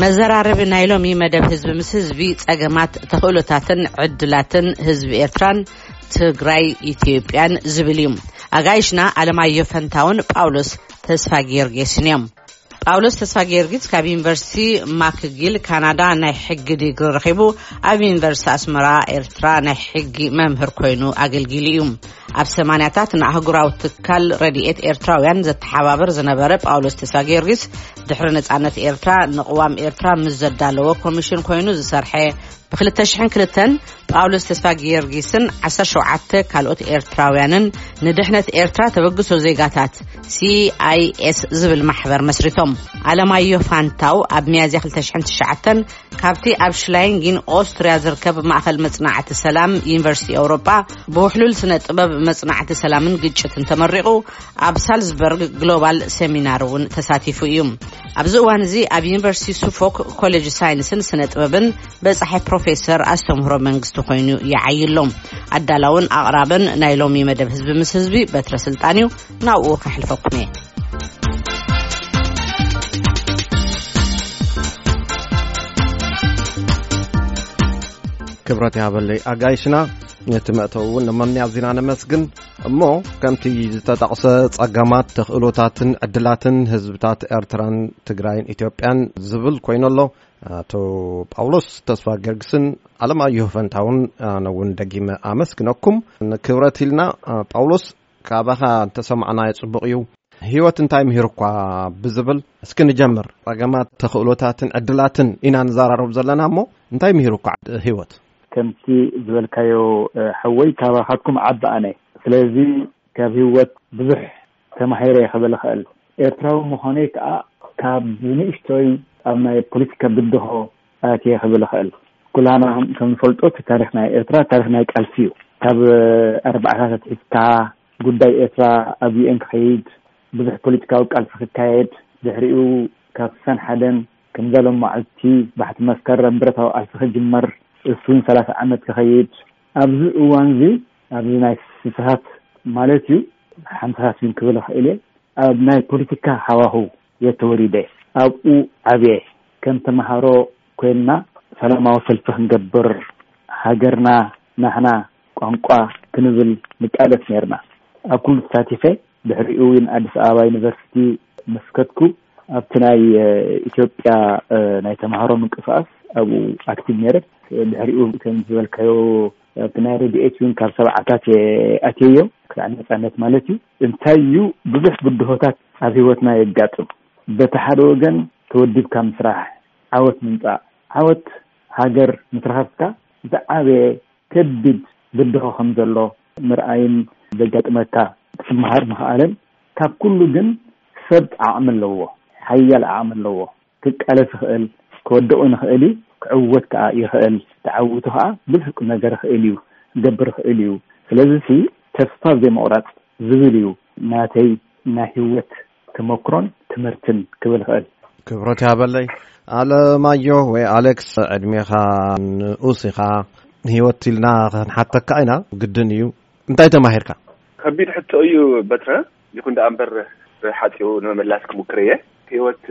መዘራረቢ ናይ ሎሚ መደብ ህዝቢ ምስ ህዝቢ ጸገማት ተኽእሎታትን ዕድላትን ህዝቢ ኤርትራን ትግራይ ኢትዮጵያን ዝብል እዩ ኣጋይሽና ኣለማዮ ፈንታውን ጳውሎስ ተስፋ ጊዮርጌስን እዮም ጳውሎስ ተስፋጊዮርጊስ ካብ ዩኒቨርሲቲ ማክጊል ካናዳ ናይ ሕጊ ዲግሪ ረኺቡ ኣብ ዩኒቨርሲቲ ኣስመራ ኤርትራ ናይ ሕጊ መምህር ኮይኑ ኣገልጊሉ እዩ ኣብ ሰማንያታት ንኣህጉራዊ ትካል ረድኤት ኤርትራውያን ዘተሓባብር ዝነበረ ጳውሎስ ተስፋ ጊዮርጊስ ድሕሪ ነጻነት ኤርትራ ንቕዋም ኤርትራ ምስ ዘዳለዎ ኮሚሽን ኮይኑ ዝሰርሐ ብ202 ጳውሎስ ተስፋጊዮርጊስን ዓሰርተ ሸውዓተ ካልኦት ኤርትራውያንን ንድሕነት ኤርትራ ተበግሶ ዜጋታት ሲኣይኤስ ዝብል ማሕበር መስሪቶም ኣለማዮ ፋንታው ኣብ ሚያዝያ 209 ካብቲ ኣብ ሽላይንጊን ኦስትርያ ዝርከብ ማእኸል መጽናዕቲ ሰላም ዩኒቨርሲቲ ኤውሮጳ ብውሕሉል ስነ ጥበብ መጽናዕቲ ሰላምን ግጭትን ተመሪቑ ኣብ ሳልዝበርግ ግሎባል ሴሚናር እውን ተሳቲፉ እዩ ኣብዚ እዋን እዚ ኣብ ዩኒቨርሲቲ ሱፎክ ኮሌጅ ሳይንስን ስነ ጥበብን በጻሒ ፕሮፌሰር ኣስተምህሮ መንግስቲ ኮይኑ ይዓይሎም ኣዳላውን ኣቕራብን ናይ ሎሚ መደብ ህዝቢ ምስ ህዝቢ በትረ ስልጣን እዩ ናብኡ ከሕልፈኩም እየ ክብረት ያበለይ ኣጋይሽና ነቲ መእተው እውን ንመንያ ዜና ነመስግን እሞ ከምቲ ዝተጠቕሰ ጸገማት ተኽእሎታትን ዕድላትን ህዝብታት ኤርትራን ትግራይን ኢትዮጵያን ዝብል ኮይኑ ኣሎ ኣቶ ጳውሎስ ተስፋ ገርግስን ኣለማየሁ ፈንታውን ኣነ እውን ደጊመ ኣመስግነኩም ንክብረት ኢልና ጳውሎስ ካባኻ እንተሰማዕናዮ ጽቡቕ እዩ ህይወት እንታይ ምሂርኳ ብዝብል እስኪ ንጀምር ጸገማት ተኽእሎታትን ዕድላትን ኢና ንዘራረብ ዘለና እሞ እንታይ ምሂርኳ ህይወት ከምቲ ዝበልካዮ ሓወይ ካባኻትኩም ዓቢ ኣነ ስለዚ ካብ ህይወት ብዙሕ ተማሂረ ክብል እኽእል። ኤርትራዊ ምዃነይ ከኣ ካብ ብንእሽቶይ ኣብ ናይ ፖለቲካ ብድሆ ኣትየ ክብል እኽእል። ኩላህና ከም ንፈልጦ እቲ ታሪኽ ናይ ኤርትራ ታሪኽ ናይ ቃልሲ እዩ። ካብ ኣርባዓታት ኣትሒዝካ ጉዳይ ኤርትራ ኣብ ዩኤን ክኸይድ፣ ብዙሕ ፖለቲካዊ ቃልሲ ክካየድ፣ ድሕሪኡ ካብ ስሳን ሓደን ከምዛ ሎሚ መዓልቲ ባሕቲ መስከረም ብረታዊ ቃልሲ ክጅመር፣ እሱ'ውን ሰላሳ ዓመት ክኸይድ፣ ኣብዚ እዋንዚ ኣብዚ ናይ ስሳታት ማለት እዩ ሓምሳታት እውን ክብል እኽእል እየ ኣብ ናይ ፖለቲካ ሃዋሁ እየ ተወሊደ ኣብኡ ዓብየ ከም ተምሃሮ ኮይንና ሰላማዊ ሰልፊ ክንገብር ሃገርና ናህና ቋንቋ ክንብል ንቃለስ ነይርና ኣብ ኩሉ ተሳቲፈ ድሕሪኡ ውን ኣዲስ ኣበባ ዩኒቨርሲቲ መስከትኩ። ኣብቲ ናይ ኢትዮጵያ ናይ ተማሃሮ ምንቅስቓስ ኣብኡ ኣክቲቭ ነይረ። ድሕሪኡ ከም ዝበልካዮ ኣብቲ ናይ ረድኤት እውን ካብ ሰብዓታት ኣትየዮ ክሳዕ ነፃነት ማለት እዩ። እንታይ እዩ ብዙሕ ብድሆታት ኣብ ህይወትና የጋጥም። በቲ ሓደ ወገን ተወዲብካ ምስራሕ፣ ዓወት ምምፃእ፣ ዓወት ሃገር ምስ ረኸብካ ዝዓበየ ከቢድ ብድሆ ከም ዘሎ ምርኣይን ዘጋጥመካ ክትመሃር ምኽኣልን ካብ ኩሉ ግን ሰብ ዓቕሚ ኣለዎ ሓያል ዓቕሚ ኣለዎ ክቃለስ ይኽእል ክወድቕ ውን ይኽእል ዩ ክዕወት ከኣ ይኽእል ተዓዊቱ ከኣ ብዙሕ ቁምነገር ይኽእል ዩ ክገብር ይኽእል ዩ ስለዝሲ ተስፋ ዘይምቑራጽ ዝብል ዩ ናተይ ናይ ሂወት ተመክሮን ትምህርትን ክብል ኽእል ክብረት ያበለይ ኣለማዮ ወይ ኣሌክስ ዕድሜኻ ንኡስ ኢኻ ህይወት ኢልና ክንሓተካ ኢና ግድን እዩ እንታይ ተማሂርካ ከቢድ ሕቶ እዩ በትረ ይኹን ደኣ እምበር ብሓፂኡ ንምምላስ ክሙክር እየ ህይወት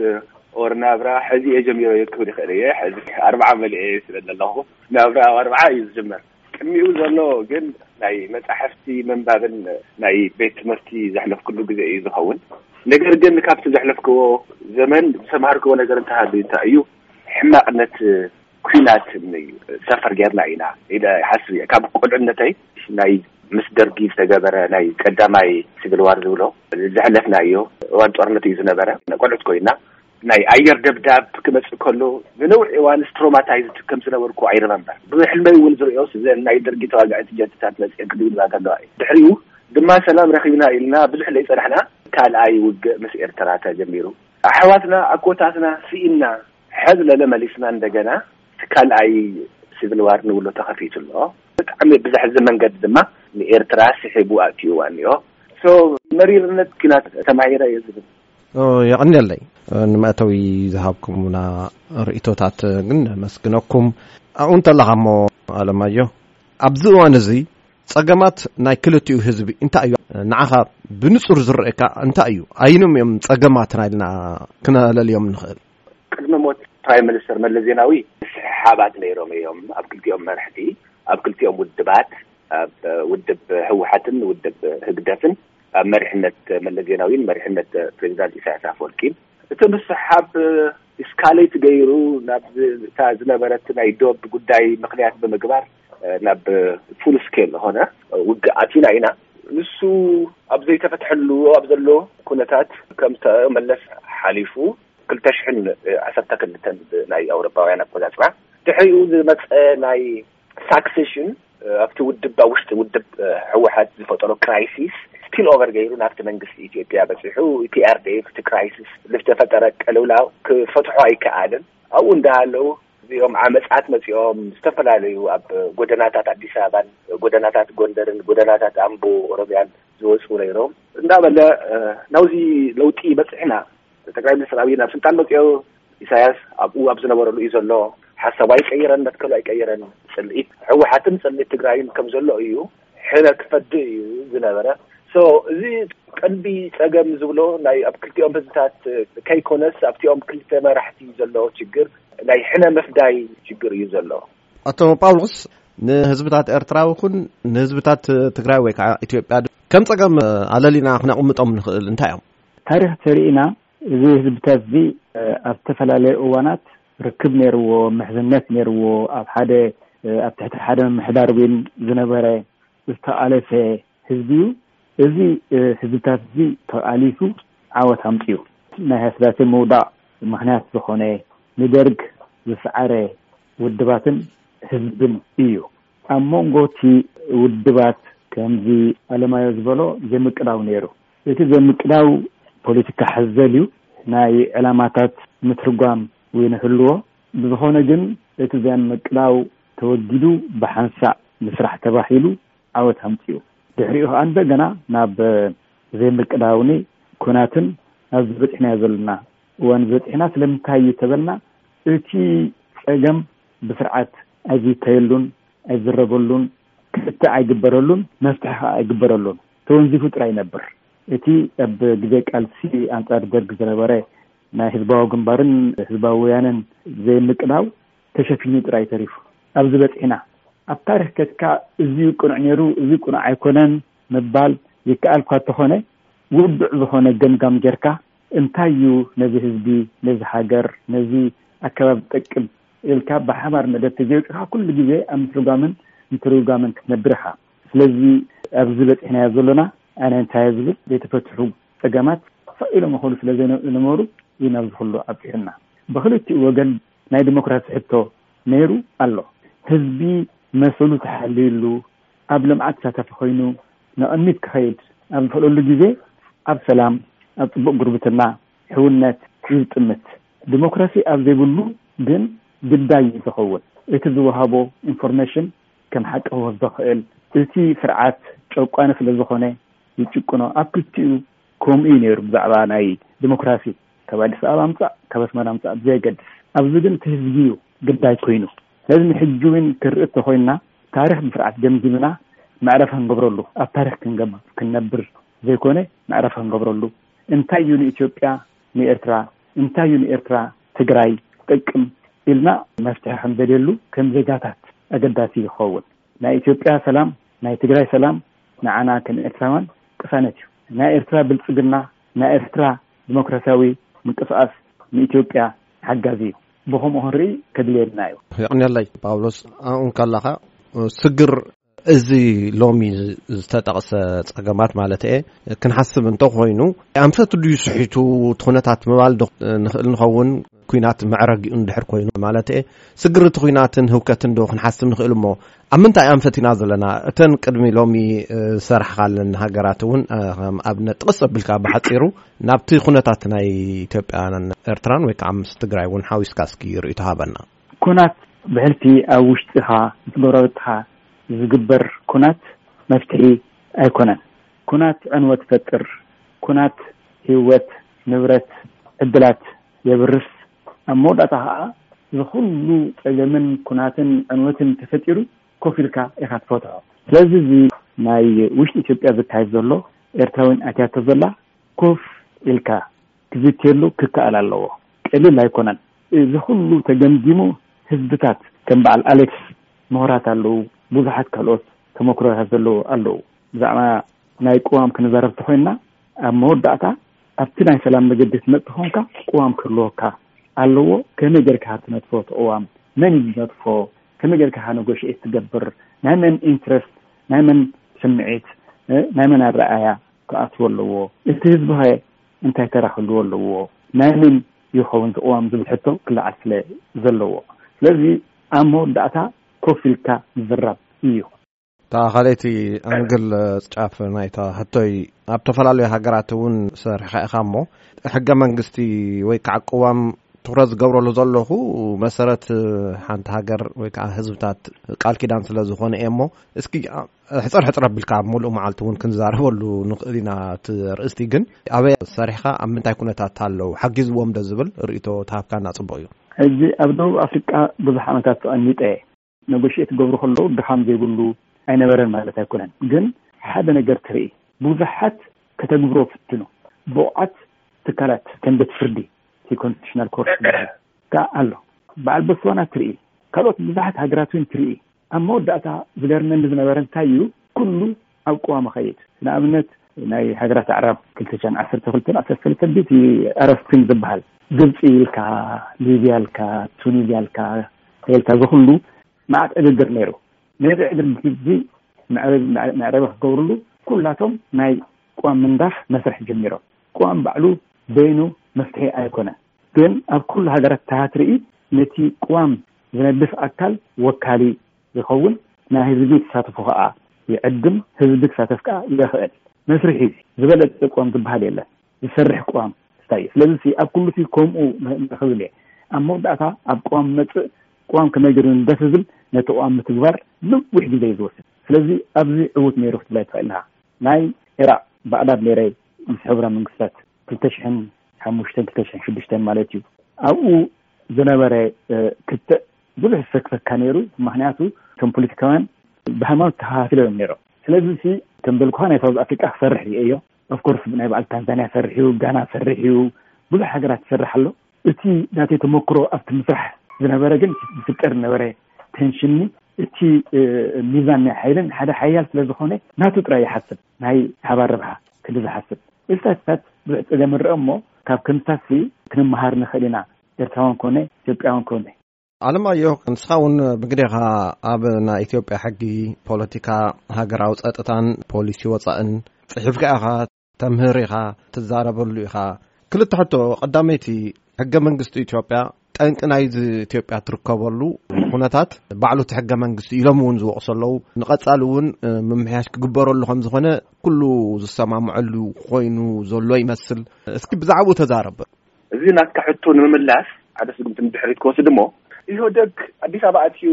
ኦር ናብራ ሕዚ እየ ጀሚሮ ክብል ይኽእል እየ ሕዚ ኣርባዓ መሊኤ ስለ ዘለኹ ናብራ ኣብ ኣርባዓ እዩ ዝጅመር ቅድሚኡ ዘሎ ግን ናይ መፃሕፍቲ ምንባብን ናይ ቤት ትምህርቲ ዘሕለፍክሉ ግዜ እዩ ዝኸውን ነገር ግን ካብቲ ዘሕለፍክዎ ዘመን ዝተምሃርክዎ ነገር እንተሃሉ እንታይ እዩ ሕማቅነት ኩናት እዩ ሰፈር ጌርና ኢና ኢለ ይሓስብ እየ ካብ ቁልዕነተይ ናይ ምስ ደርጊ ዝተገበረ ናይ ቀዳማይ ስቪልዋር ዝብሎ ዘሕለፍና እዮ እዋን ጦርነት እዩ ዝነበረ ቆልዑት ኮይና ናይ ኣየር ደብዳብ ክመጽእ ከሎ ንነዊሕ እዋን ስትሮማታይዝድ ከም ዝነበርኩ ኣይረመምበር። ብሕልመይ እውን ዝርእዮስ እዘን ናይ ደርጊ ተዋጋእቲ ጀትታት መጺኤን ክድብድባ ከለዋ እዩ። ድሕሪኡ ድማ ሰላም ረኺብና ኢልና ብዙሕ ዘይጸናሕና ካልኣይ ውግእ ምስ ኤርትራ ተጀሚሩ። ኣሕዋትና ኣኮታትና ስኢንና ሐብለለ መሊስና እንደገና እቲ ካልኣይ ሲቪል ዋር ንብሎ ተኸፊቱ ኣሎ። ብጣዕሚ ብዘሕዝን መንገዲ ድማ ንኤርትራ ስሒቡ ኣእትዩዋ እኒኦ። ሶ መሪርነት ኲናት ተማሂረ እየ ዝብል። የቐንየለይ ንመእተዊ ዝሃብኩምና ርእቶታት ግን ነመስግነኩም ኣብኡ እንተለኻ እሞ ኣለማዮ ኣብዚ እዋን እዚ ጸገማት ናይ ክልቲኡ ህዝቢ እንታይ እዩ ንዓኻ ብንጹር ዝረአካ እንታይ እዩ ኣይኖም እዮም ጸገማትና ኢልና ክነለልዮም ንኽእል ቅድሚ ሞት ፕራይም ሚኒስተር መለስ ዜናዊ ስሕሓባት ነይሮም እዮም ኣብ ክልቲኦም መርሕቲ ኣብ ክልቲኦም ውድባት ኣብ ውድብ ህወሓትን ውድብ ህግደፍን ኣብ መሪሕነት መለስ ዜናዊን መሪሕነት ፕሬዚዳንት ኢሳያስ ኣፈወርቂን እቲ ምስሕሓብ ኢስካሌት ገይሩ ናብ እታ ዝነበረት ናይ ዶብ ጉዳይ ምክንያት ብምግባር ናብ ፉል ስኬል ዝኾነ ውግእ ኣቲና ኢና ንሱ ኣብ ዘይተፈትሐሉ ኣብ ዘሎ ኩነታት ከምተ መለስ ሓሊፉ ክልተ ሽሕን ዓሰርተ ክልተን ናይ ኣውሮፓውያን ኣቆፃፅራ ድሕሪኡ ዝመፀ ናይ ሳክሴሽን ኣብቲ ውድብ ኣብ ውሽጢ ውድብ ህወሓት ዝፈጠሮ ክራይሲስ ስፒል ኦቨር ገይሩ ናብቲ መንግስቲ ኢትዮጵያ በፂሑ ኢፒኣርዴፍ እቲ ክራይሲስ ዝተፈጠረ ቅልውላው ክፈትሖ ኣይከኣልን ኣብኡ እንዳሃለው እዚኦም ዓመፃት መፂኦም ዝተፈላለዩ ኣብ ጎደናታት ኣዲስ ኣበባን ጎደናታት ጎንደርን ጎደናታት ኣምቦ ኦሮምያን ዝወፁ ነይሮም እንዳበለ ናብዚ ለውጢ በፅሕና ጠቅላይ ሚኒስትር ኣብይ ናብ ስልጣን መፅኦ ኢሳያስ ኣብኡ ኣብ ዝነበረሉ እዩ ዘሎ ሓሳቡ ኣይቀየረን መትከሉ ኣይቀየረን ፅልኢት ሕወሓትን ፅልኢት ትግራይን ከም ዘሎ እዩ ሕነ ክፈዲ እዩ ዝነበረ እዚ ቀንዲ ፀገም ዝብሎ ናይ ኣብ ክልቲኦም ህዝብታት ከይኮነስ ኣብቲኦም ክልተ መራሕቲ ዘሎ ችግር ናይ ሕነ ምፍዳይ ችግር እዩ ዘሎ ኣቶ ጳውሎስ ንህዝብታት ኤርትራ ይኹን ንህዝብታት ትግራይ ወይ ከዓ ኢትዮጵያ ከም ፀገም ኣለሊና ክነቕምጦም ንኽእል እንታይ እዮም ታሪክ ተርእና እዚ ህዝብታትዚ ኣብ ዝተፈላለየ እዋናት ርክብ ነይርዎ፣ ምሕዝነት ነይርዎ፣ ኣብ ሓደ ኣብ ትሕቲ ሓደ ምምሕዳር እውን ዝነበረ ዝተቓለሰ ህዝቢ እዩ። እዚ ህዝብታትዚ ተቓሊሱ ዓወት ኣምጺኡ። ናይ ሃስዳሴ ምውዳቕ ምኽንያት ዝኾነ ንደርግ ዝሰዓረ ውድባትን ህዝብን እዩ። ኣብ መንጎ እቲ ውድባት ከምዚ ኣለማዮ ዝበሎ ዘይምቅዳው ነይሩ። እቲ ዘምቅዳው ፖለቲካ ሓዘል እዩ፣ ናይ ዕላማታት ምትርጓም እውን ይህልዎ። ብዝኾነ ግን እቲ ዘምቅዳው ተወጊዱ ብሓንሳእ ምስራሕ ተባሂሉ ዓወት ኣምጺኡ። ድሕሪኡ ከኣ እንደገና ናብ ዘይምቅዳውኒ ኩናትን ናብዚ በጺሕናዮ ዘሎና እዋን ዝበጺሕና ስለምንታይ እዩ ተበልና እቲ ጸገም ብስርዓት ኣይዝተየሉን፣ ኣይዝረበሉን፣ ክትዕ ኣይግበረሉን፣ መፍትሒ ከኣ ኣይግበረሉን። ተወንዚፉ ጥራይ ይነብር። እቲ ኣብ ግዜ ቃልሲ ኣንጻር ደርግ ዝነበረ ናይ ህዝባዊ ግንባርን ህዝባዊ ወያነን ዘይምቅናው ተሸፊኑ ጥራይ ተሪፉ። ኣብዚ በጺሕና። ኣብ ታሪኽ ከድካ እዚዩ ቅኑዕ ነይሩ እዚ ቅኑዕ ኣይኮነን ምባል ይከኣልኳ እተኾነ ውዱዕ ዝኾነ ገምጋም ጌርካ እንታይ እዩ ነዚ ህዝቢ ነዚ ሃገር ነዚ ኣከባቢ ዝጠቅም ኢልካ ብሓባር መደብ ተጀውጭኻ ኩሉ ግዜ ኣብ ምትርጓምን ምትርጉጋምን ክትነብር ኢኻ። ስለዚ ኣብዚ በፂሕናዮ ዘሎና ኣነ እንታየ ዝብል ዘይተፈትሑ ፀገማት ስቕ ኢሎም ይኾኑ ስለ ዘይነበሩ እዩ ናብዚ ኹሉ ኣብፂሑና። ብኽልቲኡ ወገን ናይ ዲሞክራሲ ሕቶ ነይሩ ኣሎ። ህዝቢ መሰሉ ተሓልዩሉ ኣብ ልምዓት ተሳታፊ ኮይኑ ንቕድሚት ክኸይድ ኣብ ዝኽእለሉ ግዜ ኣብ ሰላም፣ ኣብ ፅቡቕ ጉርብትና፣ ሕውነት እዩ ዝጥምት። ዲሞክራሲ ኣብ ዘይብሉ ግን ግዳይ እዩ ዝኸውን። እቲ ዝወሃቦ ኢንፎርሜሽን ከንሓቅፎ ዘኽእል እቲ ስርዓት ጨቋኒ ስለ ዝኾነ ይጭቁኖ ኣብ ክልቲኡ ከምኡ እዩ ነይሩ ብዛዕባ ናይ ዲሞክራሲ ካብ ኣዲስ ኣበባ ምጻእ ካብ ኣስመራ ምጻእ ብዘየገድስ ኣብዚ ግን እቲ ህዝቢ እዩ ግዳይ ኮይኑ ስለዚ ንሕጂ እውን ክንርኢ እንተኾይንና ታሪኽ ብስርዓት ገምጊምና መዕረፊ ክንገብረሉ ኣብ ታሪኽ ክንገም ክንነብር ዘይኮነ መዕረፊ ክንገብረሉ እንታይ እዩ ንኢትዮጵያ ንኤርትራ እንታይ እዩ ንኤርትራ ትግራይ ክጠቅም ኢልና መፍትሒ ከምዘድየሉ ከም ዜጋታት ኣገዳሲ ይኸውን። ናይ ኢትዮጵያ ሰላም፣ ናይ ትግራይ ሰላም ንዓና ከም ኤርትራውያን ቅሳነት እዩ። ናይ ኤርትራ ብልጽግና፣ ናይ ኤርትራ ዲሞክራሲያዊ ምንቅስቓስ ንኢትዮጵያ ሓጋዚ እዩ። ብኸምኡ ክንርኢ ከድልየና እዩ። የቕንየለይ ጳውሎስ ኣብኡ እንከለኻ ስግር እዚ ሎሚ ዝተጠቕሰ ጸገማት ማለት እየ ክንሓስብ እንተኾይኑ ኣንፈት ድዩ ስሒቱ ትኹነታት ምባል ዶ ንኽእል ንኸውን ኩናት መዕረጊኡ ድሕር ኮይኑ ማለት እየ ስግሪ እቲ ኩናትን ህውከትን ዶ ክንሓስብ ንኽእል እሞ ኣብ ምንታይ ኣንፈት ኢና ዘለና እተን ቅድሚ ሎሚ ዝሰርሕኻለን ሃገራት እውን ከም ኣብነት ጥቕስ ኣቢልካ ብሓፂሩ ናብቲ ኩነታት ናይ ኢትዮጵያን ኤርትራን ወይ ከዓ ምስ ትግራይ እውን ሓዊስካ እስኪ ርእይቶ ሃበና ኩናት ብሕልፊ ኣብ ውሽጥኻ ምስ ጎረባብትኻ ዝግበር ኩናት መፍትሒ ኣይኮነን። ኩናት ዕንወት ይፈጥር። ኩናት ህይወት፣ ንብረት፣ ዕድላት የብርስ። ኣብ መወዳእታ ከኣ እዚ ኩሉ ጸገምን ኩናትን ዕንወትን ተፈጢሩ ኮፍ ኢልካ ኢኻ ትፈትሖ። ስለዚ እዚ ናይ ውሽጢ ኢትዮጵያ ዝካየድ ዘሎ ኤርትራውያን ኣትያቶ ዘላ ኮፍ ኢልካ ክዝትየሉ ክከኣል ኣለዎ። ቀሊል ኣይኮነን። እዚ ኩሉ ተገምጊሙ ህዝብታት ከም በዓል ኣሌክስ ምሁራት ኣለዉ፣ ብዙሓት ካልኦት ተመኩሮታት ዘለዉ ኣለዉ። ብዛዕባ ናይ ቅዋም ክንዛረብ ተኾይንና ኣብ መወዳእታ ኣብቲ ናይ ሰላም መገዲ ትመጽእ ኮንካ ቅዋም ክህልወካ ኣለዎ፣ ከመይ ጌርካ ትነድፎ እቲ ቅዋም፣ መን እዩ ዝነድፎ፣ ከመይ ጌርካ ኢኻ ነጎሽኤት ትገብር፣ ናይ መን ኢንትረስት፣ ናይ መን ስምዒት፣ ናይ መን ኣረኣእያ ክኣትዎ ኣለዎ፣ እቲ ህዝቢኸ እንታይ ተራ ክህልዎ ኣለዎ፣ ናይ መን ይኸውን እቲ ቅዋም ዝብል ሕቶ ክለዓል ስለ ዘለዎ። ስለዚ ኣብ መወዳእታ ኮፍ ኢልካ ምዝራብ እዩ። እታ ካልኣይቲ ኣንግል ጫፍ ናይታ ሕቶይ ኣብ ተፈላለዩ ሃገራት እውን ሰሪሕኻ ኢኻ እሞ ሕገ መንግስቲ ወይ ከዓ ቅዋም ትኩረት ዝገብረሉ ዘለኹ መሰረት ሓንቲ ሃገር ወይ ከዓ ህዝብታት ቃል ኪዳን ስለ ዝኾነ እየ እሞ እስኪ ሕጽር ሕጽር ኣቢልካ ኣብ ምሉእ መዓልቲ እውን ክንዛረበሉ ንኽእል ኢና እቲ ርእስቲ ግን ኣበይ ሰሪሕካ ኣብ ምንታይ ኩነታት ኣለዉ ሓጊዝዎም ዶ ዝብል ርእይቶ ተሃብካና ጽቡቕ እዩ ሕጂ ኣብ ደቡብ ኣፍሪቃ ብዙሕ ዓመታት ተቐሚጠ እየ። ነጎሽየት ክገብሩ ከለዉ ድኻም ዘይብሉ ኣይነበረን ማለት ኣይኮነን ግን ሓደ ነገር ትርኢ ብዙሓት ከተግብሮ ፍትኑ ብቑዓት ትካላት ከም ቤት ፍርዲ እቲ ኮንስቲቱሽናል ኮርት ዝበሃል ከኣ ኣሎ በዓል ቦትስዋና ትርኢ ካልኦት ብዙሓት ሃገራት እውን ትርኢ ኣብ መወዳእታ ዝገርመኒ ዝነበረ እንታይ እዩ ኩሉ ኣብ ቅዋም ኸይድ ንኣብነት ናይ ሃገራት ኣዕራብ ክልተ ሽሕን ዓሰርተ ክልተን ዓሰርተ ሰለስተን ቤቲ ኣረብ ስፕሪንግ ዝበሃል ግብፂ ኢልካ ሊብያ ኢልካ ቱኒዝያ ኢልካ ተልካ ዝኹሉ መዓት ዕግግር ነይሩ ነዚ ዕግርግር እዚ መዕረቢ ክገብርሉ ኩላቶም ናይ ቅዋም ምንዳፍ መስርሕ ጀሚሮም ቅዋም ባዕሉ በይኑ መፍትሒ ኣይኮነን ግን ኣብ ኩሉ ሃገራት ተሃትርኢ ነቲ ቅዋም ዝነድፍ ኣካል ወካሊ ይኸውን፣ ናይ ህዝቢ ተሳትፎ ከኣ ይዕድም፣ ህዝቢ ክሳተፍ ከኣ የኽእል። መስርሒ እዚ ዝበለጸ ቅዋም ዝበሃል የለን፣ ዝሰርሕ ቅዋም ስታይ እዩ። ስለዚሲ ኣብ ኩሉሲ ከምኡ ክብል እየ። ኣብ መወዳእታ ኣብ ቅዋም ንመጽእ፣ ቅዋም ከመይ ገይሩ ይንደፍ ዝብል ነቲ ቅዋም ምትግባር ነዊሕ ግዜ እዩ ዝወስድ። ስለዚ ኣብዚ ዕውት ነይሩ ክትብል ኣይትኽእልን ኢኻ። ናይ ዒራቕ ባዕዳድ ነይረ ምስ ሕቡራ መንግስታት። ክልተ ሽሕን ሓሙሽተን ክልተ ሽሕን ሽዱሽተን ማለት እዩ ኣብኡ ዝነበረ ክትዕ ብዙሕ ዝሰክፈካ ነይሩ ምክንያቱ እቶም ፖለቲካውያን ብሃይማኖት ተኸፋፊሎም እዮም ነይሮም ስለዚ ሲ ከም በልኩኻ ናይ ሳውዝ ኣፍሪቃ ክሰርሕ ርኤዮ ኣፍኮርስ ናይ በዓል ታንዛንያ ሰርሕ እዩ ጋና ሰርሕ እዩ ብዙሕ ሃገራት ዝሰርሕ ኣሎ እቲ ናተይ ተመክሮ ኣብቲ ምስራሕ ዝነበረ ግን ዝፍጠር ዝነበረ ቴንሽንን እቲ ሚዛን ናይ ሓይልን ሓደ ሓያል ስለ ዝኾነ ናቱ ጥራይ ይሓስብ ናይ ሓባር ረብሓ ክንዲ ዝሓስብ ኢልታትታት ብዙሕ ፀገም ንረእ እሞ ካብ ከምሳሲ ክንመሃር ንኽእል ኢና ኤርትራውን ኮነ ኢትዮጵያውን ኮነ። ኣለማየሁ ንስኻ እውን ብግዴኻ ኣብ ናይ ኢትዮጵያ ሕጊ፣ ፖለቲካ፣ ሃገራዊ ፀጥታን ፖሊሲ ወፃእን ፅሒፍካ ኢኻ። ተምህር ኢኻ ትዛረበሉ ኢኻ ክልተ ሕቶ ቀዳመይቲ ሕገ መንግስቲ ኢትዮጵያ ጠንቂ ናይዚ ኢትዮጵያ ትርከበሉ ኩነታት ባዕሉ እቲ ሕገ መንግስቲ ኢሎም እውን ዝወቕሶ ኣለዉ ንቐፃሊ እውን ምምሕያሽ ክግበረሉ ከም ዝኾነ ኩሉ ዝሰማምዐሉ ኮይኑ ዘሎ ይመስል እስኪ ብዛዕባኡ ተዛረበ እዚ ናትካ ሕቶ ንምምላስ ሓደ ስጉምቲ ንድሕሪት ክወስድ እሞ ኢህወደግ ኣዲስ ኣበባ ኣትዩ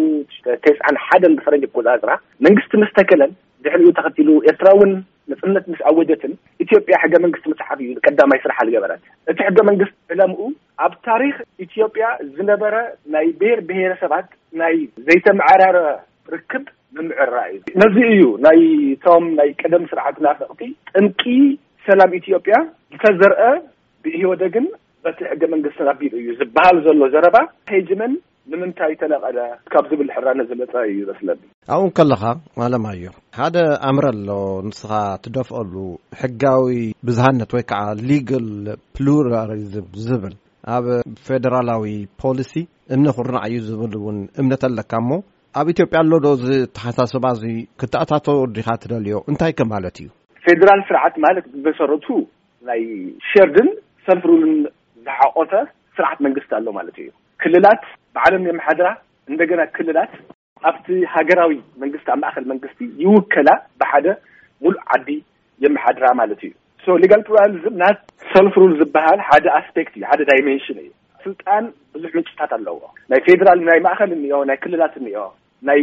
ተስዓን ሓደን ብፈረንጅ ኣቆፃፅራ መንግስቲ ምስ ተከለን ድሕሪኡ ተኸቲሉ ኤርትራ እውን ነፅነት ምስ ኣወጀትን ኢትዮጵያ ሕገ መንግስቲ ምፅሓፍ እዩ ቀዳማይ ስርሓ ዝገበረት። እቲ ሕገ መንግስቲ ዕላምኡ ኣብ ታሪክ ኢትዮጵያ ዝነበረ ናይ ብሄር ብሄረሰባት ናይ ዘይተመዓራረ ርክብ ምምዕራይ እዩ። ነዚ እዩ ናይ ቶም ናይ ቀደም ስርዓት ናፈቕቲ ጥንቂ ሰላም ኢትዮጵያ ዝተዘርአ ብኢህወደግን በቲ ሕገ መንግስትን ኣቢሉ እዩ ዝበሃል ዘሎ ዘረባ ሄጅመን ንምንታይ ተለቐደ ካብ ዝብል ሕራነ ዝመጸ እዩ ዘስለኒ። ኣብኡ እንከለኻ ኣለማዮ ሓደ ኣምር ኣሎ ንስኻ ትደፍኦሉ ሕጋዊ ብዝሃነት ወይ ከዓ ሊግል ፕሉራሊዝም ዝብል ኣብ ፌደራላዊ ፖሊሲ እምነ ኩርናዕ እዩ ዝብል እውን እምነት ኣለካ እሞ ኣብ ኢትዮጵያ ኣሎ ዶ እዚ ተሓሳስባ እዚ ክተኣታቶ ዲኻ ትደልዮ እንታይ ከ ማለት እዩ? ፌደራል ስርዓት ማለት ብመሰረቱ ናይ ሸርድን ሰንትሩልን ዝሓቆፈ ስርዓት መንግስቲ ኣሎ ማለት እዩ። ክልላት ባዕለን የመሓድራ፣ እንደገና ክልላት ኣብቲ ሃገራዊ መንግስቲ ኣብ ማእኸል መንግስቲ ይውከላ፣ ብሓደ ሙሉእ ዓዲ የመሓድራ ማለት እዩ። ሶ ሊጋል ፕሉራሊዝም ና ሰልፍ ሩል ዝበሃል ሓደ ኣስፔክት እዩ፣ ሓደ ዳይሜንሽን እዩ። ስልጣን ብዙሕ ምንጭታት ኣለዎ። ናይ ፌዴራል ናይ ማእኸል እኒኦ፣ ናይ ክልላት እኒኦ፣ ናይ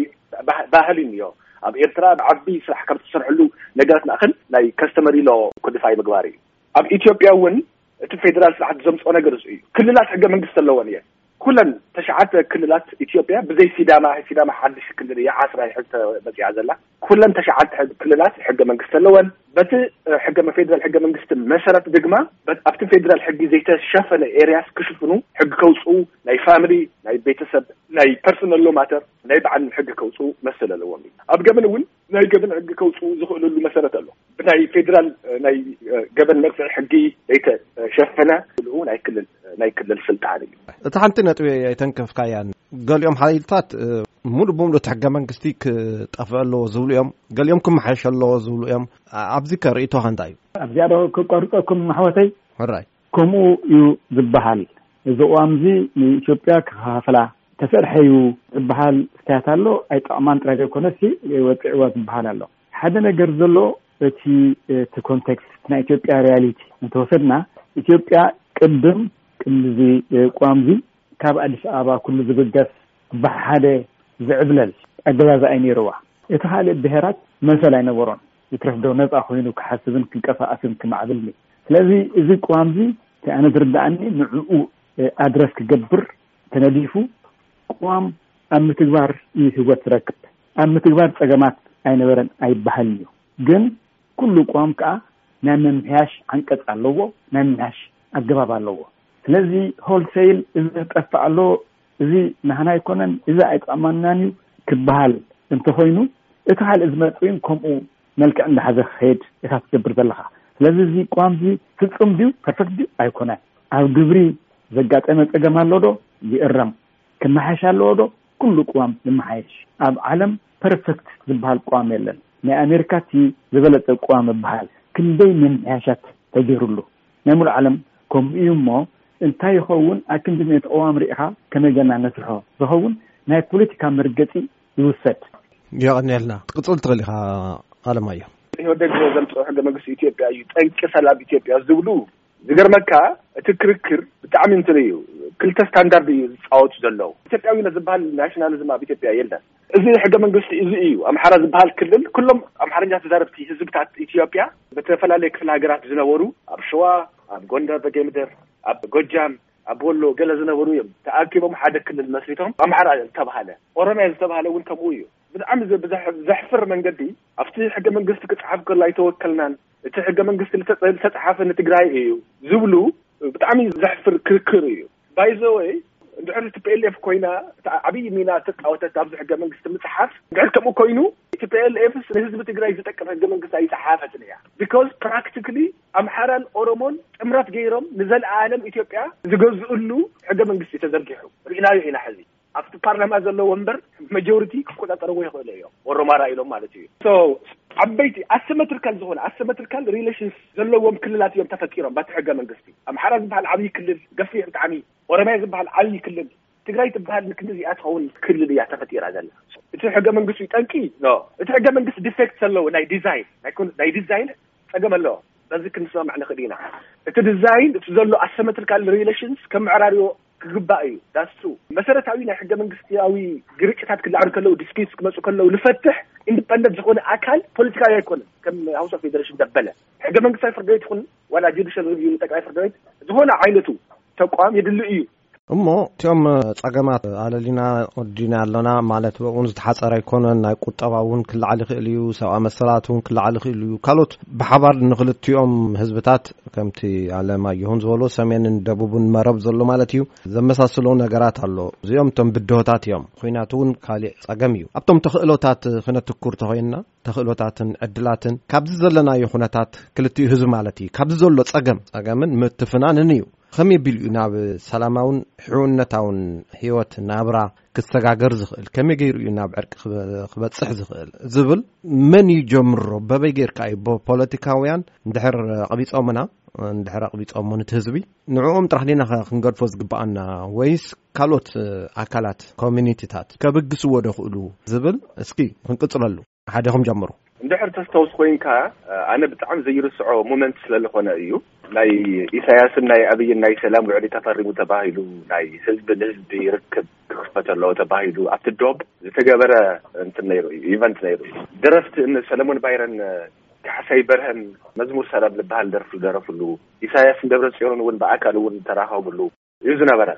ባህሊ እኒኦ። ኣብ ኤርትራ ዓቢ ስራሕ ካብ ዝተሰርሐሉ ነገራት ማእኸል ናይ ከስተመሪ ሎ ኮዲፋይ ምግባር እዩ። ኣብ ኢትዮጵያ እውን እቲ ፌደራል ስርዓት ዘምፅኦ ነገር እዙይ እዩ። ክልላት ሕገ መንግስቲ ኣለወን እየን። ኩለን ተሽዓተ ክልላት ኢትዮጵያ ብዘይ ሲዳማ፣ ሲዳማ ሓድሽ ክልል እያ ዓስራ እያ ሕዚ ተመፂኣ ዘላ። ኩለን ተሽዓተ ክልላት ሕገ መንግስቲ ኣለወን። በቲ ሕገ ፌደራል ሕገ መንግስቲ መሰረት ድማ ኣብቲ ፌደራል ሕጊ ዘይተሸፈነ ኤርያስ ክሽፍኑ ሕጊ ከውፅኡ ናይ ፋሚሊ ናይ ቤተሰብ ናይ ፐርሰናል ሎ ማተር ናይ በዓል ሕጊ ከውፅኡ መሰል ኣለዎም እዩ። ኣብ ገምን እውን ናይ ገበን ሕጊ ከውፅኡ ዝኽእልሉ መሰረት ኣሎ። ብናይ ፌዴራል ናይ ገበን መቅፅዒ ሕጊ ዘይተሸፈነ ብልኡ ናይ ክልል ናይ ክልል ስልጣን እዩ። እቲ ሓንቲ ነጥቢ ኣይተንከፍካያን ገሊኦም ሓይልታት ሙሉእ ብምሉእ እቲ ሕገ መንግስቲ ክጠፍእ ኣለዎ ዝብሉ እዮም፣ ገሊኦም ክመሓየሽ ኣለዎ ዝብሉ እዮም። ኣብዚ ከ ርእይቶኻ እንታይ እዩ? ኣብዚኣ ዶ ክቆርፀኩም ኣሕዋተይ? ሕራይ። ከምኡ እዩ ዝበሃል እዚ ቅዋም እዚ ንኢትዮጵያ ክከፋፍላ ዝተሰርሐ እዩ ዝበሃል ስታያት ኣሎ ኣይጠቅማን ጥራይ ዘይኮነሲ ወጺዕዋ ዝበሃል ኣሎ ሓደ ነገር ዘሎ እቲ እቲ ኮንቴክስ እቲ ናይ ኢትዮጵያ ሪያሊቲ እንተወሰድና ኢትዮጵያ ቅድም ቅድሚ እዚ ቅዋም እዚ ካብ ኣዲስ ኣበባ ኩሉ ዝብገስ ብሓደ ዝዕብለል ኣገዛዝኣ እዩ ነይርዋ እቲ ካልእ ብሄራት መሰል ኣይነበሮን ይትረፍ ዶ ነጻ ኮይኑ ክሓስብን ክንቀሳቐስን ክማዕብል ን ስለዚ እዚ ቅዋምዚ እቲ ኣነ ዝርድኣኒ ንዕኡ ኣድረስ ክገብር ተነዲፉ ቅዋም ኣብ ምትግባር እዩ ህወት ዝረክብ ኣብ ምትግባር ጸገማት ኣይነበረን ኣይበሃልን እዩ ግን ኩሉ ቅዋም ከኣ ናይ ምምሕያሽ ዓንቀጽ ኣለዎ ናይ ምምሕያሽ ኣገባብ ኣለዎ ስለዚ ሆልሰይል እዚ ዝጠፍእ ኣሎ እዚ ናህና ኣይኮነን እዚ ኣይጠቕመናን እዩ ክበሃል እንተኾይኑ እቲ ካልእ ዝመጽእ እውን ከምኡ መልክዕ እንዳሓዘ ክኸይድ እታ ትገብር ዘለኻ ስለዚ እዚ ቋምዚ ፍጹም ድዩ ፐርፌክት ድዩ ኣይኮነን ኣብ ግብሪ ዘጋጠመ ጸገም ኣሎ ዶ ይእረም ክመሓየሽ ኣለዎ ዶ ኩሉ ቅዋም ይመሓየሽ ኣብ ዓለም ፐርፌክት ዝበሃል ቅዋም የለን ናይ ኣሜሪካ እቲ ዝበለጸ ቅዋም ይበሃል ክንደይ ምምሕያሻት ተገይሩሉ ናይ ሙሉእ ዓለም ከምኡ እዩ እሞ እንታይ ይኸውን ኣክንዲ ነቲ ቅዋም ሪኢኻ ከመይ ገርና ነስርሖ ዝኸውን ናይ ፖለቲካ መርገፂ ይውሰድ። የቐንየልና ክትቅፅል ትኽእል ኢኻ ኣለማየሁ። ኢህወደግ ዘምፅኦ ሕገ መንግስቲ ኢትዮጵያ እዩ ጠንቂ ሰላም ኢትዮጵያ ዝብሉ ዝገርመካ እቲ ክርክር ብጣዕሚ እንትንዩ ክልተ ስታንዳርድ እዩ ዝፃወቱ ዘለዉ ኢትዮጵያዊነት ዝበሃል ናሽናሊዝም ኣብ ኢትዮጵያ የለን እዚ ሕገ መንግስቲ እዚ እዩ ኣምሓራ ዝበሃል ክልል ኩሎም ኣምሓርኛ ተዛረብቲ ህዝብታት ኢትዮጵያ ብተፈላለዩ ክፍል ሃገራት ዝነበሩ ኣብ ሸዋ ኣብ ጎንደር በጌምድር ኣብ ጎጃም ኣብ ወሎ ገለ ዝነበሩ እዮም ተኣኪቦም ሓደ ክልል መስሪቶም ኣምሓራ ዝተባሃለ ኦሮምያ ዝተባሃለ እውን ከምኡ እዩ ብጣዕሚ ዘሕፍር መንገዲ ኣብቲ ሕገ መንግስቲ ክፅሓፍ ከሎ ኣይተወከልናን እቲ ሕገ መንግስቲ ዝተፅሓፈ ንትግራይ እዩ ዝብሉ ብጣዕሚ ዘሕፍር ክርክር እዩ ባይዘወይ ድሕሪ ቲፒኤልኤፍ ኮይና እቲ ዓብዪ ሚና ተፃወተት ኣብዚ ሕገ መንግስቲ ምፅሓፍ ድሕሪ ከምኡ ኮይኑ ቲፒኤልኤፍስ ንህዝቢ ትግራይ ዝጠቅም ሕገ መንግስቲ ኣይፀሓፈትን እያ ቢካዝ ፕራክቲካሊ ኣምሓራን ኦሮሞን ጥምረት ገይሮም ንዘለኣለም ኢትዮጵያ ዝገዝእሉ ሕገ መንግስቲ ተዘርጊሑ ርኢናዮ ኢና ሕዚ ኣብቲ ፓርላማ ዘሎ ወንበር መጆሪቲ ክቆፃፀርዎ ይኽእሉ እዮም ወሮማራ ኢሎም ማለት እዩ ዓበይቲ ኣሰመትርካል ዝኾነ ኣሰመትርካል ሪሌሽንስ ዘለዎም ክልላት እዮም ተፈጢሮም ባቲ ሕገ መንግስቲ ኣምሓራ ዝበሃል ዓብዪ ክልል ገፊሕ ብጣዕሚ ኦሮምያ ዝበሃል ዓብዪ ክልል ትግራይ ትበሃል ንክንዲ እዚኣ ትኸውን ክልል እያ ተፈጢራ ዘላ እቲ ሕገ መንግስቲ እዩ ጠንቂ እቲ ሕገ መንግስቲ ዲፌክት ዘለዎ ናይ ዲዛይን ናይ ዲዛይን ፀገም ኣለዎ በዚ ክንስማማዕ ንኽእል ኢና እቲ ዲዛይን እቲ ዘሎ ኣሰመትርካል ሪሌሽንስ ከም ምዕራርዮ ክግባእ እዩ ዳስቱ መሰረታዊ ናይ ሕገ መንግስቲዊ ግርጭታት ክልዓሉ ከለዉ ዲስፒት ክመፁ ከለዉ ንፈትሕ ኢንዲፐንደንት ዝኾነ ኣካል ፖለቲካዊ ኣይኮነን ከም ሃውስ ኦፍ ፌደሬሽን ዘበለ ሕገ መንግስታዊ ፍርድ ቤት ይኹን ዋላ ጁዲሽል ሪቪው ንጠቅላይ ፍርድ ቤት ዝኾነ ዓይነቱ ተቋም የድሊ እዩ እሞ እቲኦም ፀገማት ኣለሊና ወዲና ኣሎና ማለት ብእውን ዝተሓፀረ ኣይኮነን ናይ ቁጠባ እውን ክልዓል ይኽእል እዩ ሰብኣ መሰላት እውን ክልዓል ይኽእል እዩ ካልኦት ብሓባር ንክልቲኦም ህዝብታት ከምቲ ኣለማየሁን ዝበሎ ሰሜንን ደቡብን መረብ ዘሎ ማለት እዩ ዘመሳስሎ ነገራት ኣሎ እዚኦም እቶም ብድሆታት እዮም ኩናት እውን ካሊእ ፀገም እዩ ኣብቶም ተኽእሎታት ክነትኩር ተኮይንና ተኽእሎታትን ዕድላትን ካብዚ ዘለናዮ ኩነታት ክልትኡ ህዝቢ ማለት እዩ ካብዚ ዘሎ ፀገም ፀገምን ምትፍናንን እዩ ከመይ ቢሉ እዩ ናብ ሰላማውን ሕውነታውን ሂወት ናብራ ክሰጋገር ዝኽእል ከመይ ገይሩ እዩ ናብ ዕርቂ ክበፅሕ ዝኽእል ዝብል መን እዩ ጀምሮ በበይ ገይርካ እዩ ብፖለቲካውያን እንድሕር ኣቕቢፆምና እንድሕር ኣቕቢፆሞ ንቲ ህዝቢ ንዕኦም ጥራሕ ዲና ክንገድፎ ዝግብኣና ወይስ ካልኦት ኣካላት ኮሚኒቲታት ከብግስዎ ዶ ክእሉ ዝብል እስኪ ክንቅፅለሉ ሓደኹም ጀምሩ። እንድሕር ተስተውስ ኮይንካ ኣነ ብጣዕሚ ዘይርስዖ ሞመንት ስለልኾነ እዩ ናይ ኢሳያስን ናይ ኣብይን ናይ ሰላም ውዕሊ ተፈሪሙ ተባሂሉ ናይ ህዝቢ ንህዝቢ ርክብ ክኽፈት ኣለዎ ተባሂሉ ኣብቲ ዶብ ዝተገበረ እንትን ነይሩ እዩ ኢቨንት ነይሩ እዩ ደረፍቲ እነ ሰለሞን ባይረን ካሕሳይ በርሀን መዝሙር ሰላም ዝበሃል ደርፊ ዝደረፍሉ ኢሳያስን ደብረ ጽዮንን እውን ብኣካል እውን ተራኸብሉ እዩ ዝነበረ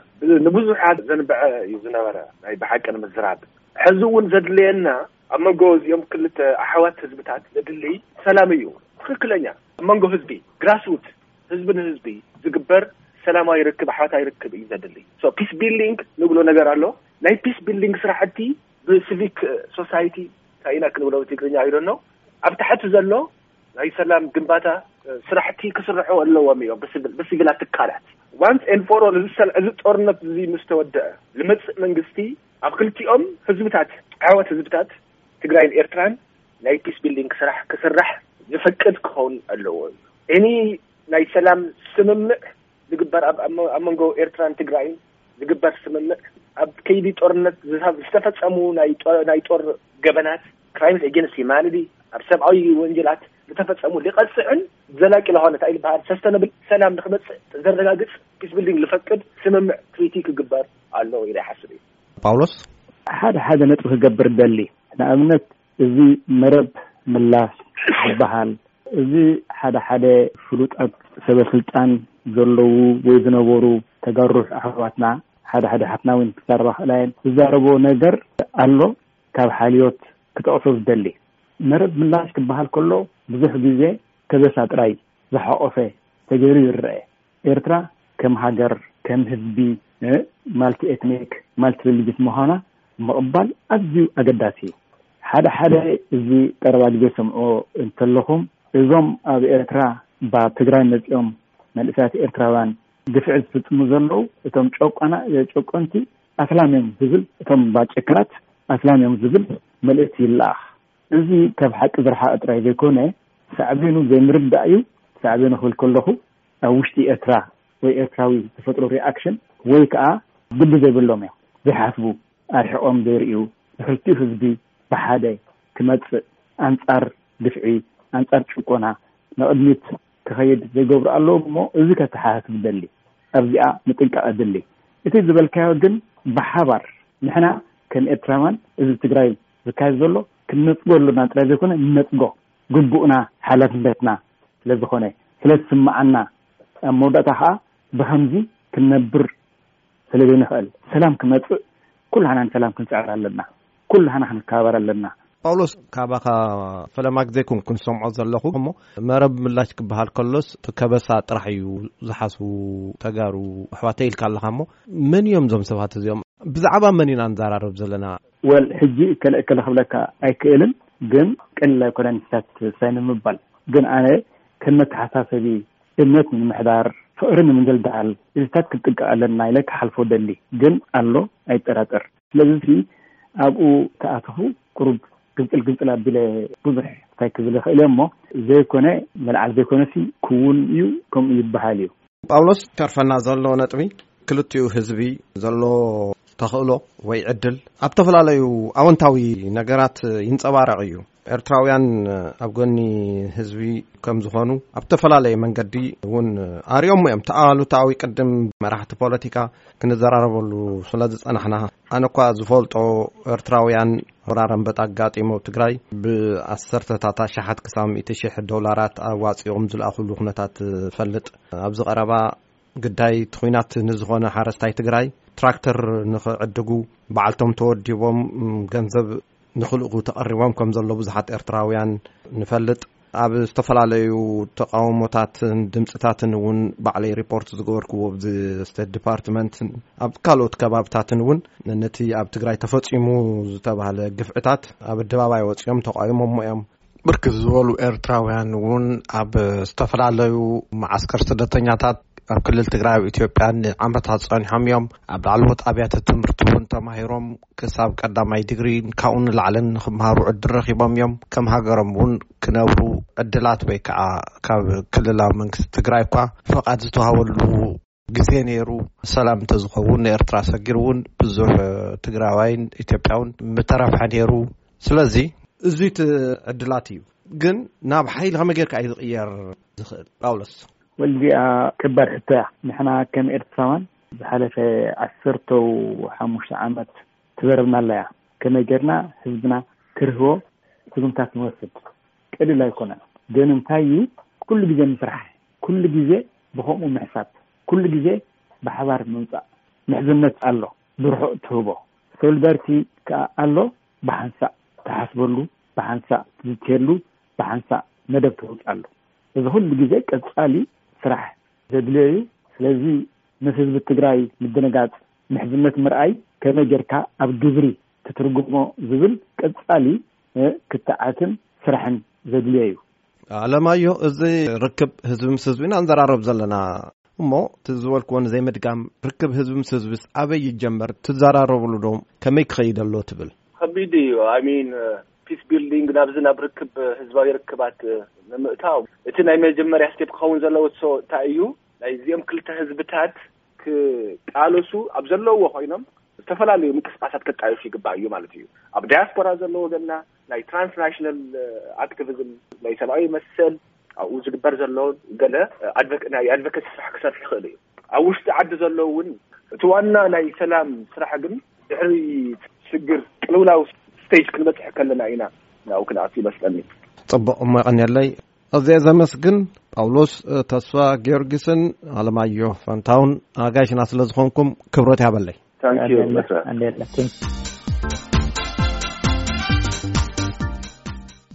ንብዙሓት ዘንብዐ እዩ ዝነበረ ናይ ብሓቂ ንምዝራብ ሕዚ እውን ዘድልየና ኣብ መንጎ እዚኦም ክልተ ኣሕዋት ህዝብታት ዘድሊ ሰላም እዩ ትክክለኛ ኣብ መንጎ ህዝቢ ግራስውት ህዝቢ ንህዝቢ ዝግበር ሰላማዊ ይርክብ ኣሕዋት ይርክብ እዩ ዘድሊ ፒስ ቢልዲንግ ንብሎ ነገር ኣሎ ናይ ፒስ ቢልዲንግ ስራሕቲ ብስቪክ ሶሳይቲ ካኢና ክንብሎ ትግርኛ ይደኖ ኣብ ታሕቲ ዘሎ ናይ ሰላም ግንባታ ስራሕቲ ክስርሑ ኣለዎም እዮም ብስቪላት ትካላት ዋንስ ኤን ፎር ኦል እዚ ጦርነት እዚ ምስ ተወደአ ልመፅእ መንግስቲ ኣብ ክልቲኦም ህዝብታት ዓወት ህዝብታት ትግራይን ኤርትራን ናይ ፒስ ቢልዲንግ ስራሕ ክስራሕ ዝፈቅድ ክኸውን ኣለዎ እዩ እኒ ናይ ሰላም ስምምዕ ዝግበር ኣብ ኣብ መንጎ ኤርትራን ትግራይን ዝግበር ስምምዕ ኣብ ከይዲ ጦርነት ዝተፈፀሙ ናይ ጦር ገበናት ክራይምስ ኤጀንስ ሂማኒቲ ኣብ ሰብኣዊ ወንጀላት ዝተፈፀሙ ሊቐፅዕን ዘላቂ ለሆነ እንታይ ዝበሃል ሰስተነብል ሰላም ንክመፅእ ዘረጋግፅ ፒስ ቢልዲንግ ዝፈቅድ ስምምዕ ትሪቲ ክግበር ኣለዎ ኢለ ይሓስብ እዩ ጳውሎስ ሓደ ሓደ ነጥቢ ክገብር ደሊ ንኣብነት እዚ መረብ ምላስ ዝበሃል እዚ ሓደ ሓደ ፍሉጣት ሰበ ስልጣን ዘለዉ ወይ ዝነበሩ ተጋሩ ኣሕዋትና ሓደ ሓደ ኣሓትና እውን ክዛረባ ክእላ እየን ዝዛረብኦ ነገር ኣሎ ካብ ሓልዮት ክጠቕሶ ዝደሊ መረብ ምላሽ ክበሃል ከሎ ብዙሕ ግዜ ከበሳ ጥራይ ዝሓቖፈ ተገይሩ ይረአ ኤርትራ ከም ሃገር፣ ከም ህዝቢ ማልቲ ኤትኒክ፣ ማልቲ ሪሊጅስ ምዃና ምቕባል ኣዝዩ ኣገዳሲ እዩ። ሓደ ሓደ እዚ ቀረባ ግዜ ዝሰምዕዎ እንተለኹ፣ እዞም ኣብ ኤርትራ ባብ ትግራይ መጺኦም መንእሰያት ኤርትራውያን ግፍዒ ዝፍጽሙ ዘለዉ እቶም ጨቋና ጨቆንቲ ኣስላም እዮም ዝብል እቶም ባብ ጨካናት ኣስላም እዮም ዝብል መልእኽቲ ይለኣኽ። እዚ ካብ ሓቂ ዝረሓቐ ጥራይ ዘይኮነ ሳዕቤኑ ዘይምርዳእ እዩ፣ ሳዕቤኑ ክብል ከለኹ ኣብ ውሽጢ ኤርትራ ወይ ኤርትራዊ ዝፈጥሮ ሪኣክሽን ወይ ከኣ ግዲ ዘይብሎም እዮም ዘይሓስቡ ኣርሒቖም ዘይርእዩ ንክልቲኡ ህዝቢ ብሓደ ክመጽእ ኣንጻር ግፍዒ ኣንጻር ጭቆና ንቕድሚት ክኸይድ ዘይገብሩ ኣለዉ እሞ እዚ ከተሓሳስብ እደሊ ኣብዚኣ ምጥንቃቕ የድሊ እቲ ዝበልካዮ ግን ብሓባር ንሕና ከም ኤርትራውያን ህዝቢ ትግራይ ዝካየድ ዘሎ ክንነጽጎ ኣሎና ጥራይ ዘይኮነ ንነጽጎ ግቡእና ሓላፍነትና ስለ ዝኾነ ስለ ዝስምዓና ኣብ መወዳእታ ከኣ ብኸምዚ ክንነብር ስለ ዘይንኽእል ሰላም ክመጽእ ኩላህና ንሰላም ክንጽዕር ኣለና ኩላህና ክንከባበር ኣለና። ጳውሎስ ካባኻ ፈለማ ግዜ ኩንኩን ሰምዖ ዘለኹ እሞ መረብ ምላሽ ክበሃል ከሎስ ከበሳ ጥራሕ እዩ ዝሓስቡ ተጋሩ ኣሕዋተይ ኢልካ ኣለኻ እሞ መን እዮም እዞም ሰባት እዚኦም ብዛዕባ መን ኢና ንዘራርብ ዘለና ወል ሕጂ እከለ እከለ ክብለካ ኣይክእልን ግን ቀሊል ኣይኮነን ንሳትስፋይ ንምባል ግን ኣነ ከም መተሓሳሰቢ እምነት ንምምሕዳር ፍቕሪ ንምድልዳል እዚታት ክንጥንቀቕ ኣለና ኢለ ክሓልፎ እደሊ ግን ኣሎ ኣይጠራጠር ስለዚሲ ኣብኡ ተኣተኹ ቁሩብ ግንጽል ግንጽል ኣቢለ ብዙሕ እንታይ ክብል ይኽእል እየ እሞ ዘይኮነ መልዓል ዘይኮነሲ ክውን እዩ ከምኡ ይበሃል እዩ ጳውሎስ ተርፈና ዘሎ ነጥቢ ክልቲኡ ህዝቢ ዘሎ ተኽእሎ ወይ ዕድል ኣብ ተፈላለዩ ኣወንታዊ ነገራት ይንፀባረቕ እዩ ኤርትራውያን ኣብ ጎኒ ህዝቢ ከም ዝኾኑ ኣብ ተፈላለየ መንገዲ እውን ኣርኦሞ እዮም ተኣሉታዊ ቅድም መራሕቲ ፖለቲካ ክንዘራረበሉ ስለ ዝፀናሕና ኣነ እኳ ዝፈልጦ ኤርትራውያን ወራር ኣንበጣ ኣጋጢሙ ኣብ ትግራይ ብኣሰርተታት ኣሽሓት ክሳብ ሚእቲ ሽሕ ዶላራት ኣዋፂኦም ዝለኣኹሉ ኩነታት ፈልጥ ኣብዚ ቀረባ ግዳይ እቲ ኩናት ንዝኾነ ሓረስታይ ትግራይ ትራክተር ንኽዕድጉ በዓልቶም ተወዲቦም ገንዘብ ንክልእኩ ተቐሪቦም ከም ዘሎ ብዙሓት ኤርትራውያን ንፈልጥ። ኣብ ዝተፈላለዩ ተቃውሞታትን ድምፅታትን እውን ባዕለይ ሪፖርት ዝገበርክዎ ብ ስቴት ዲፓርትመንት ኣብ ካልኦት ከባብታትን እውን ነቲ ኣብ ትግራይ ተፈፂሙ ዝተባሃለ ግፍዕታት ኣብ ኣደባባይ ወፂኦም ተቃዊሞሞ እዮም። ብርክት ዝበሉ ኤርትራውያን እውን ኣብ ዝተፈላለዩ መዓስከር ስደተኛታት ኣብ ክልል ትግራይ ኣብ ኢትዮጵያ ንዓመታት ፀኒሖም እዮም ኣብ ላዕለዎት ኣብያተ ትምህርቲ እውን ተማሂሮም ክሳብ ቀዳማይ ድግሪ ካብኡ ንላዕልን ንክምሃሩ ዕድል ረኪቦም እዮም ከም ሃገሮም እውን ክነብሩ ዕድላት ወይ ከዓ ካብ ክልላዊ መንግስቲ ትግራይ እኳ ፍቓድ ዝተዋሃበሉ ግዜ ነይሩ ሰላም እንተዝኸውን ንኤርትራ ሰጊሩ እውን ብዙሕ ትግራዋይን ኢትዮጵያውን ምተረፍሐ ነይሩ ስለዚ እዙይ እቲ ዕድላት እዩ ግን ናብ ሓይሊ ከመይ ጌርካ እዩ ዝቕየር ዝኽእል ጳውሎስ ወልዲኣ ክባድ ሕቶ እያ ንሕና ከም ኤርትራውያን ዝሓለፈ ዓሰርተ ሓሙሽተ ዓመት ትበርብና ኣላ እያ ከመይ ጌርና ህዝብና ክርህቦ ስጉምታት ንወስድ ቀሊል ኣይኮነን ግን እንታይ እዩ ኩሉ ግዜ ምስራሕ ኩሉ ግዜ ብከምኡ ምሕሳብ ኩሉ ግዜ ብሓባር ምውጻእ ምሕዝነት ኣሎ ብርሑቅ ትህቦ ሶልዳርቲ ከኣ ኣሎ ብሓንሳእ ትሓስበሉ ብሓንሳእ ትዝትየሉ ብሓንሳእ መደብ ተውጻሉ እዚ ኩሉ ግዜ ቀጻሊ ስራሕ ዘድልዮዩ ስለዚ ምስ ህዝቢ ትግራይ ምድንጋጽ ምሕዝነት ምርኣይ ከመይ ጌርካ ኣብ ግብሪ ትትርጉሞ ዝብል ቀጻሊ ክትዓትን ስራሕን ዘድልዮ እዩ። ኣለማዮ እዚ ርክብ ህዝቢ ምስ ህዝቢ ኢና ንዘራረብ ዘለና እሞ እቲ ዝበልክዎ ንዘይምድጋም ርክብ ህዝቢ ምስ ህዝቢስ ኣበይ ይጀመር ትዘራረብሉ ዶ ከመይ ክኸይድ ኣሎ ትብል? ከቢድ እዩ ኣይ ሚን ፒስ ቢልዲንግ ናብዚ ናብ ርክብ ህዝባዊ ርክባት ንምእታው እቲ ናይ መጀመርያ ስቴፕ ክኸውን ዘለዎ ሶ እንታይ እዩ ናይ እዚኦም ክልተ ህዝብታት ክቃለሱ ኣብ ዘለዎ ኮይኖም ዝተፈላለዩ ምንቅስቃሳት ከጣይሹ ይግባእ እዩ ማለት እዩ። ኣብ ዳያስፖራ ዘሎ ወገንና ናይ ትራንስናሽናል ኣክቲቪዝም ናይ ሰብኣዊ መሰል ኣብኡ ዝግበር ዘሎ ገለ ናይ ኣድቨኬሲ ስራሕ ክሰርሕ ይኽእል እዩ። ኣብ ውሽጢ ዓዲ ዘሎ እውን እቲ ዋና ናይ ሰላም ስራሕ ግን ድሕሪ ሽግር ቅልውላው ስቴጅ ክንበፅሒ ከለና ኢና ናብኡ ክንኣቱ ይመስለኒ። ፅቡቅ እሞ የቀኒየለይ። ኣዝየ ዘመስግን ጳውሎስ ተስፋ ጊዮርጊስን ኣለማዮ ፋንታውን ኣጋይሽና ስለ ዝኾንኩም ክብረት ያበለይ